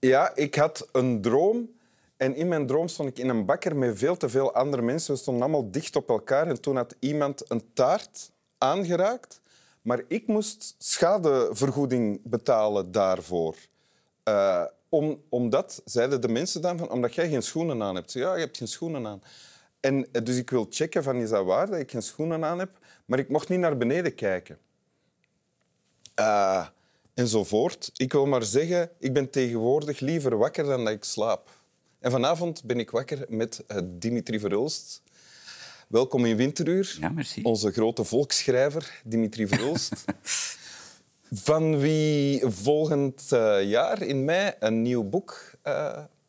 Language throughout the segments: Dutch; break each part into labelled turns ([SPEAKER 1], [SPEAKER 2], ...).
[SPEAKER 1] Ja, ik had een droom. En in mijn droom stond ik in een bakker met veel te veel andere mensen. We stonden allemaal dicht op elkaar. En toen had iemand een taart aangeraakt. Maar ik moest schadevergoeding betalen daarvoor. Uh, om, omdat, zeiden de mensen dan, van, omdat jij geen schoenen aan hebt. Ja, je hebt geen schoenen aan. En, eh, dus ik wil checken van, is dat waar dat ik geen schoenen aan heb? Maar ik mocht niet naar beneden kijken. Uh, enzovoort. Ik wil maar zeggen, ik ben tegenwoordig liever wakker dan dat ik slaap. En vanavond ben ik wakker met uh, Dimitri Verhulst. Welkom in Winteruur.
[SPEAKER 2] Ja, merci.
[SPEAKER 1] Onze grote volksschrijver, Dimitri Verhulst. van wie volgend uh, jaar in mei een nieuw boek uh,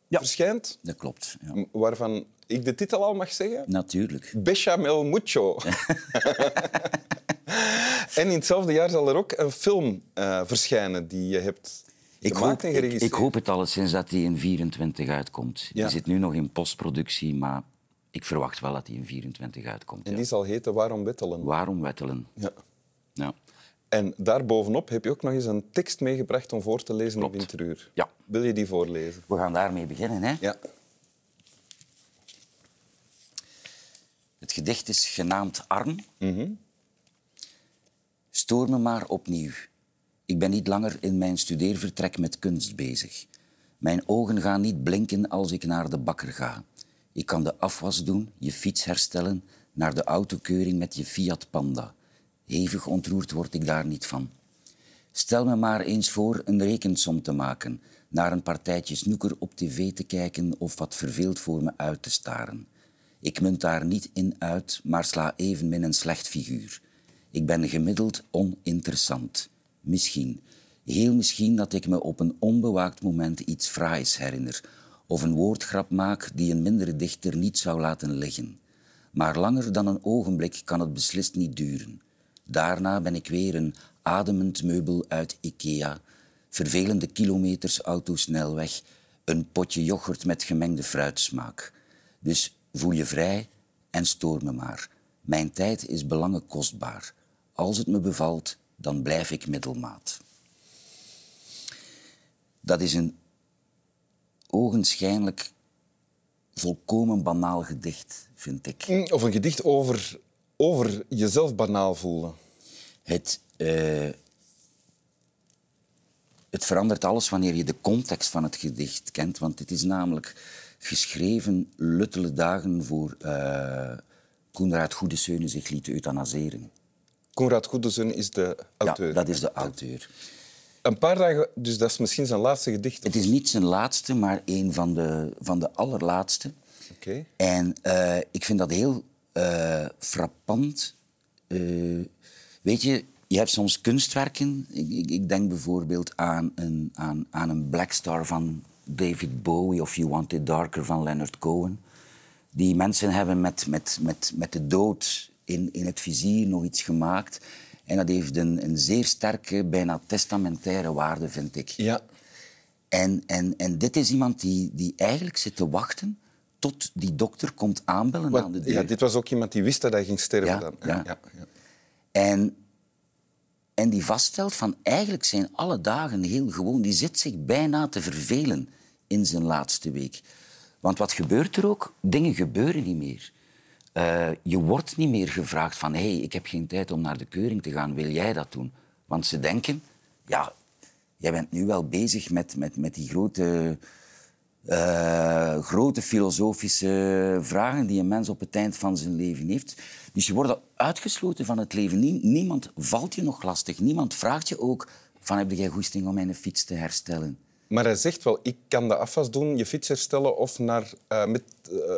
[SPEAKER 1] ja, verschijnt.
[SPEAKER 2] Dat klopt. Ja.
[SPEAKER 1] Waarvan ik de titel al mag zeggen?
[SPEAKER 2] Natuurlijk.
[SPEAKER 1] Bechamel Mucho. en in hetzelfde jaar zal er ook een film uh, verschijnen die je hebt
[SPEAKER 2] ik hoop, ik, ik, hoop het alleszins dat die in 24 uitkomt. Ja. Die zit nu nog in postproductie, maar ik verwacht wel dat die in 24 uitkomt.
[SPEAKER 1] En die zal heten Waarom wettelen?
[SPEAKER 2] Waarom wettelen.
[SPEAKER 1] Ja.
[SPEAKER 2] ja.
[SPEAKER 1] En daarbovenop heb je ook nog eens een tekst meegebracht om voor te lezen Klopt. in Winteruur.
[SPEAKER 2] Ja.
[SPEAKER 1] Wil je die voorlezen?
[SPEAKER 2] We gaan daarmee beginnen. Hè?
[SPEAKER 1] Ja.
[SPEAKER 2] Het gedicht is genaamd Arm.
[SPEAKER 1] Mm -hmm.
[SPEAKER 2] Stoor me maar opnieuw. Ik ben niet langer in mijn studeervertrek met kunst bezig. Mijn ogen gaan niet blinken als ik naar de bakker ga. Ik kan de afwas doen, je fiets herstellen, naar de autokeuring met je Fiat Panda. Hevig ontroerd word ik daar niet van. Stel me maar eens voor een rekensom te maken, naar een partijtje snoeker op tv te kijken of wat verveeld voor me uit te staren. Ik munt daar niet in uit, maar sla evenmin een slecht figuur. Ik ben gemiddeld oninteressant. Misschien, heel misschien dat ik me op een onbewaakt moment iets fraais herinner of een woordgrap maak die een mindere dichter niet zou laten liggen. Maar langer dan een ogenblik kan het beslist niet duren. Daarna ben ik weer een ademend meubel uit Ikea, vervelende kilometers autosnelweg, een potje yoghurt met gemengde fruitsmaak. Dus voel je vrij en stoor me maar. Mijn tijd is belangen kostbaar. Als het me bevalt, dan blijf ik middelmaat. Dat is een ogenschijnlijk volkomen banaal gedicht, vind ik.
[SPEAKER 1] Mm, of een gedicht over, over jezelf banaal voelen.
[SPEAKER 2] Het, uh, het verandert alles wanneer je de context van het gedicht kent. Want het is namelijk geschreven luttele dagen voor uh, Koenraad Goedeseunen zich liet euthanaseren.
[SPEAKER 1] Konrad Goedesen is de auteur.
[SPEAKER 2] Ja, dat is de auteur.
[SPEAKER 1] Een paar dagen, dus dat is misschien zijn laatste gedicht?
[SPEAKER 2] Het is niet zijn laatste, maar een van de, van de allerlaatste.
[SPEAKER 1] Oké.
[SPEAKER 2] En uh, ik vind dat heel uh, frappant. Uh, weet je, je hebt soms kunstwerken. Ik, ik, ik, denk bijvoorbeeld aan een, aan, aan een Black Star van David Bowie of You Want It Darker van Leonard Cohen. Die mensen hebben met, met, met, met de dood in, in het vizier nog iets gemaakt. En dat heeft een, een zeer sterke, bijna testamentaire waarde, vind ik.
[SPEAKER 1] Ja.
[SPEAKER 2] En, en, en dit is iemand die, die eigenlijk zit te wachten tot die dokter komt aanbellen
[SPEAKER 1] Wat,
[SPEAKER 2] aan de deur.
[SPEAKER 1] Ja, dit was ook iemand die wist dat hij ging sterven
[SPEAKER 2] ja,
[SPEAKER 1] dan.
[SPEAKER 2] Ja.
[SPEAKER 1] Ja, ja.
[SPEAKER 2] En, en die vaststelt van eigenlijk zijn alle dagen heel gewoon. Die zit zich bijna te vervelen in zijn laatste week. Want wat gebeurt er ook? Dingen gebeuren niet meer. Uh, je wordt niet meer gevraagd van hé, hey, ik heb geen tijd om naar de keuring te gaan, wil jij dat doen? Want ze denken, ja, jij bent nu wel bezig met, met, met die grote, uh, grote filosofische vragen die een mens op het eind van zijn leven heeft. Dus je wordt uitgesloten van het leven. Niemand valt je nog lastig. Niemand vraagt je ook van heb jij goesting om mijn fiets te herstellen?
[SPEAKER 1] Maar hij zegt wel, ik kan de afwas doen, je fiets herstellen of naar, uh, met,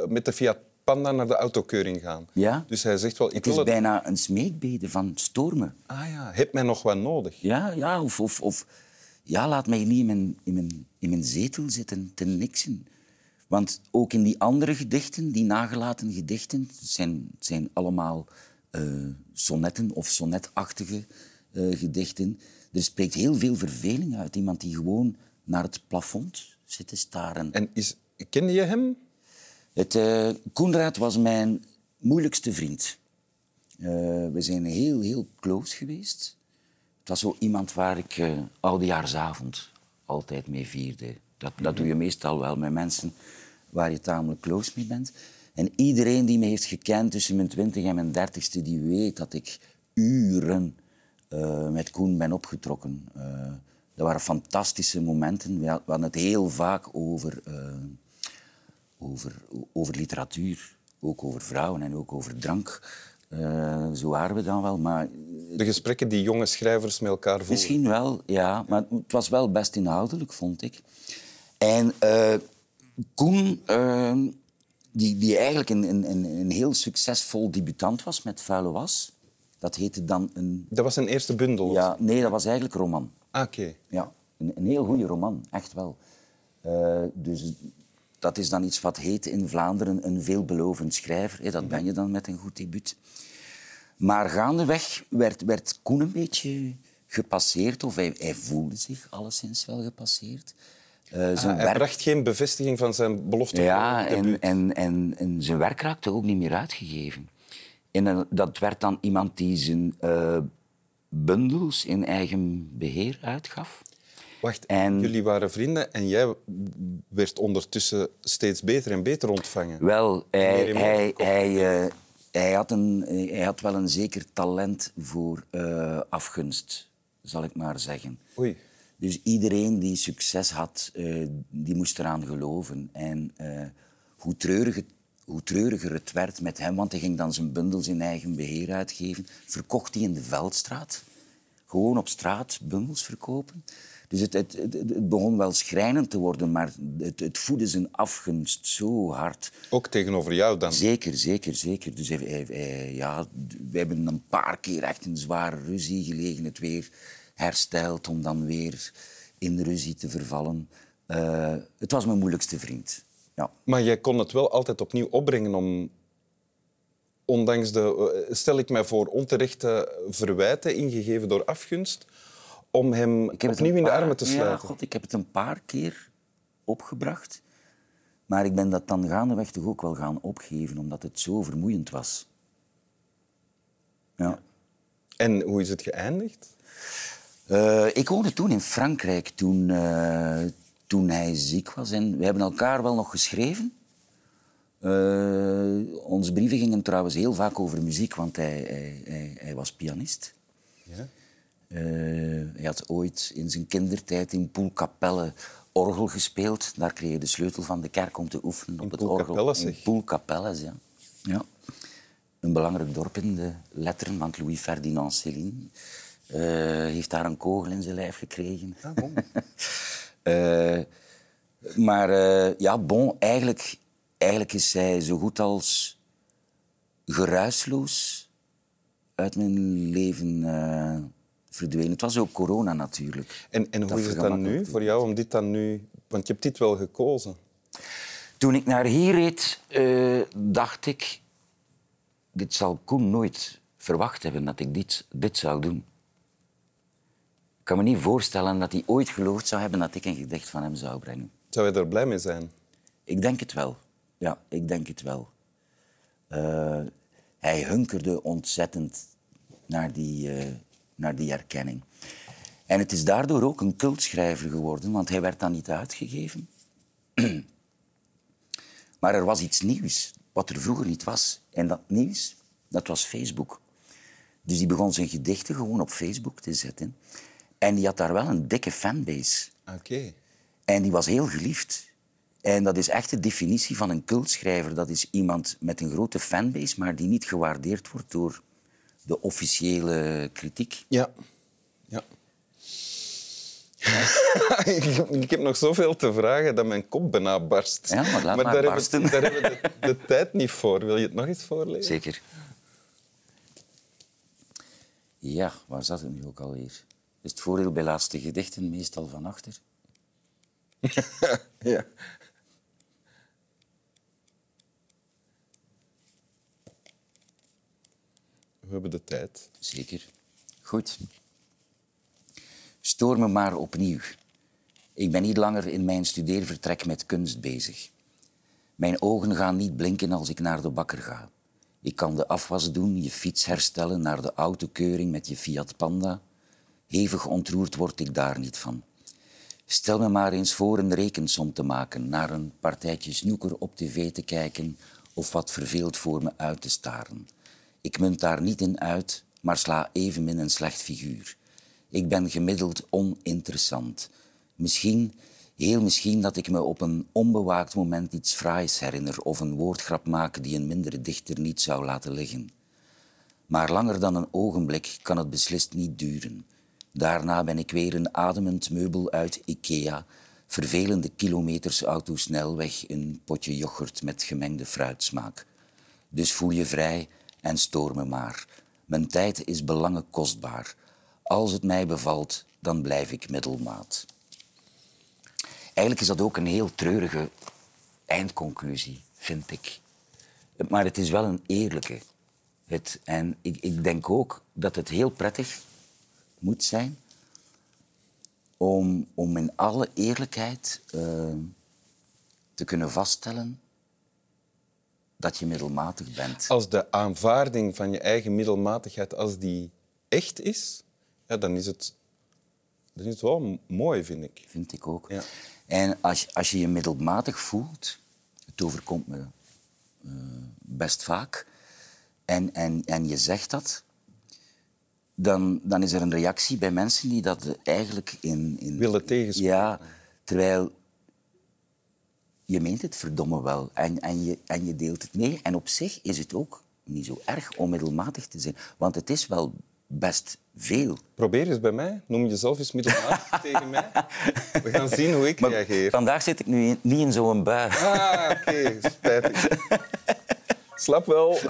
[SPEAKER 1] met de Fiat Panda naar de autokeuring gaan.
[SPEAKER 2] Ja?
[SPEAKER 1] Dus hij zegt wel... Ik
[SPEAKER 2] het is bijna een smeekbede van stormen.
[SPEAKER 1] Ah ja, heb mij nog wat nodig?
[SPEAKER 2] Ja, ja of, of, of ja, laat mij niet in mijn, in, mijn, in mijn zetel zitten, te niksen. Want ook in die andere gedichten, die nagelaten gedichten, zijn, zijn allemaal uh, sonnetten of sonnetachtige uh, gedichten. Er spreekt heel veel verveling uit. Iemand die gewoon naar het plafond zit te staren.
[SPEAKER 1] En is, kende je hem?
[SPEAKER 2] Het, uh, Koenraad was mijn moeilijkste vriend. Uh, we zijn heel, heel close geweest. Het was zo iemand waar ik uh, oudejaarsavond altijd mee vierde. Dat, dat doe je meestal wel met mensen waar je tamelijk close mee bent. En iedereen die me heeft gekend tussen mijn twintig en mijn dertigste, die weet dat ik uren eh, met Koen ben opgetrokken. Dat waren fantastische momenten. We hadden het heel vaak over, over, over literatuur, ook over vrouwen en ook over drank. zo waren we dan wel, maar...
[SPEAKER 1] De gesprekken die jonge schrijvers met elkaar voeren?
[SPEAKER 2] Misschien wel, ja. Maar het was wel best inhoudelijk, vond ik. En Koen die, die eigenlijk een, een, een heel succesvol debutant was met Vuile Was. Dat heette dan een...
[SPEAKER 1] Dat was een eerste bundel?
[SPEAKER 2] Ja, nee, dat was eigenlijk een roman.
[SPEAKER 1] Ah, oké.
[SPEAKER 2] Ja, een, een, heel goede roman, echt wel. Uh, dus dat is dan iets wat heet in Vlaanderen een veelbelovend schrijver. Dat ben je dan met een goed debuut. Maar gaandeweg werd, werd Koen een beetje gepasseerd, of hij, hij voelde zich alleszins wel gepasseerd.
[SPEAKER 1] Uh, zijn hij bracht geen bevestiging van zijn belofte.
[SPEAKER 2] Ja, en, en, en, en, zijn werk raakte ook niet meer uitgegeven. En dat werd dan iemand die zijn uh, bundels in eigen beheer uitgaf.
[SPEAKER 1] Wacht, en, jullie waren vrienden en jij werd ondertussen steeds beter en beter ontvangen.
[SPEAKER 2] Wel, hij, hij, hij, uh, hij, had een, hij had wel een zeker talent voor afgunst, zal ik maar zeggen.
[SPEAKER 1] Oei.
[SPEAKER 2] Dus iedereen die succes had, uh, die moest eraan geloven. En hoe, treuriger, hoe treuriger het werd met hem, want hij ging dan zijn bundels in eigen beheer uitgeven, verkocht hij in de Veldstraat. Gewoon op straat bundels verkopen. Dus het, het, het, begon wel schrijnend te worden, maar het, het voedde zijn afgunst zo hard.
[SPEAKER 1] Ook tegenover jou dan?
[SPEAKER 2] Zeker, zeker, zeker. Dus ja, we hebben een paar keer echt een zware ruzie gelegen. Het weer hersteld om dan weer in de ruzie te vervallen. Uh, het was mijn moeilijkste vriend. Ja.
[SPEAKER 1] Maar jij kon het wel altijd opnieuw opbrengen om, ondanks de, eh, stel ik mij voor, onterechte verwijten ingegeven door afgunst, om hem opnieuw in de armen te sluiten.
[SPEAKER 2] Ja, God, ik heb het een paar keer opgebracht. Maar ik ben dat dan gaandeweg toch ook wel gaan opgeven, omdat het zo vermoeiend was. Ja.
[SPEAKER 1] En hoe is het geëindigd?
[SPEAKER 2] Uh, ik woonde toen in Frankrijk, toen, uh, toen hij ziek was. En we hebben elkaar wel nog geschreven. Uh, onze brieven gingen trouwens heel vaak over muziek, want hij, hij, hij, hij was pianist. Ja? Hij had ooit in zijn kindertijd in Poelkapelle orgel gespeeld. Daar kreeg je de sleutel van de kerk om te oefenen op het orgel.
[SPEAKER 1] In
[SPEAKER 2] Poelkapelle, ja. ja. Een belangrijk dorp in de letteren, want Louis Ferdinand Céline uh, heeft daar een kogel in zijn lijf gekregen.
[SPEAKER 1] Bon.
[SPEAKER 2] uh, maar uh, ja, bon, eigenlijk, eigenlijk is zij zo goed als geruisloos uit mijn leven verdwenen. Het was ook corona natuurlijk.
[SPEAKER 1] En, en hoe is het dan nu voor jou om dit dan nu... Want je hebt dit wel gekozen.
[SPEAKER 2] Toen ik naar hier reed, dacht ik... Dit zal Koen nooit verwacht hebben dat ik dit, dit zou doen. Ik kan me niet voorstellen dat hij ooit geloofd zou hebben dat ik een gedicht van hem zou brengen.
[SPEAKER 1] Zou je er blij mee zijn?
[SPEAKER 2] Ik denk het wel. Ja, ik denk het wel. Uh, hij hunkerde ontzettend naar die, uh, naar die erkenning. En het is daardoor ook een cultschrijver geworden, want hij werd dan niet uitgegeven. maar er was iets nieuws, wat er vroeger niet was. En dat nieuws, dat was Facebook. Dus die begon zijn gedichten gewoon op Facebook te zetten. En die had daar wel een dikke fanbase.
[SPEAKER 1] Oké.
[SPEAKER 2] En die was heel geliefd. En dat is echt de definitie van een cultschrijver. Dat is iemand met een grote fanbase, maar die niet gewaardeerd wordt door de officiële kritiek.
[SPEAKER 1] Ja. ja. ik, heb nog zoveel te vragen dat mijn kop bijna barst.
[SPEAKER 2] Ja, maar laat maar, maar daar
[SPEAKER 1] barsten. Hebben, daar hebben we de, de, tijd niet voor. Wil je het nog eens voorlezen?
[SPEAKER 2] Zeker. Ja, waar zat het nu ook alweer? is het voordeel bij laatste gedichten meestal van achter.
[SPEAKER 1] ja. We hebben de tijd.
[SPEAKER 2] Zeker. Goed. Stoor me maar opnieuw. Ik ben niet langer in mijn studeervertrek met kunst bezig. Mijn ogen gaan niet blinken als ik naar de bakker ga. Ik kan de afwas doen, je fiets herstellen naar de autokeuring met je Fiat Panda Hevig ontroerd word ik daar niet van. Stel me maar eens voor een rekensom te maken, naar een partijtje snoeker op tv te kijken of wat verveeld voor me uit te staren. Ik munt daar niet in uit, maar sla evenmin een slecht figuur. Ik ben gemiddeld oninteressant. Misschien, heel misschien, dat ik me op een onbewaakt moment iets fraais herinner of een woordgrap maak die een mindere dichter niet zou laten liggen. Maar langer dan een ogenblik kan het beslist niet duren. Daarna ben ik weer een ademend meubel uit Ikea, vervelende kilometers autosnelweg, een potje yoghurt met gemengde fruitsmaak. Dus voel je vrij en stoor me maar. Mijn tijd is belangen kostbaar. Als het mij bevalt, dan blijf ik middelmaat. Eigenlijk is dat ook een heel treurige eindconclusie, vind ik. Maar het is wel een eerlijke. Het, en ik, ik denk ook dat het heel prettig moet zijn om, om in alle eerlijkheid uh, te kunnen vaststellen dat je middelmatig bent.
[SPEAKER 1] Als de aanvaarding van je eigen middelmatigheid, als die echt is, ja, dan, is het, dan is het wel mooi, vind ik.
[SPEAKER 2] Vind ik ook.
[SPEAKER 1] Ja.
[SPEAKER 2] En als, als je je middelmatig voelt, het overkomt me uh, best vaak, en, en, en je zegt dat, dan, dan is er een reactie bij mensen die dat eigenlijk in... in
[SPEAKER 1] Willen tegenspreken.
[SPEAKER 2] Ja, terwijl je meent het verdomme wel en, en, je, en je deelt het mee. En op zich is het ook niet zo erg om middelmatig te zijn, want het is wel best veel.
[SPEAKER 1] Probeer eens bij mij. Noem jezelf eens middelmatig tegen mij. We gaan zien hoe ik
[SPEAKER 2] Maar
[SPEAKER 1] reageer.
[SPEAKER 2] Vandaag zit ik nu in- niet in zo'n bui.
[SPEAKER 1] Ah, oké. Spijtig. Slap wel.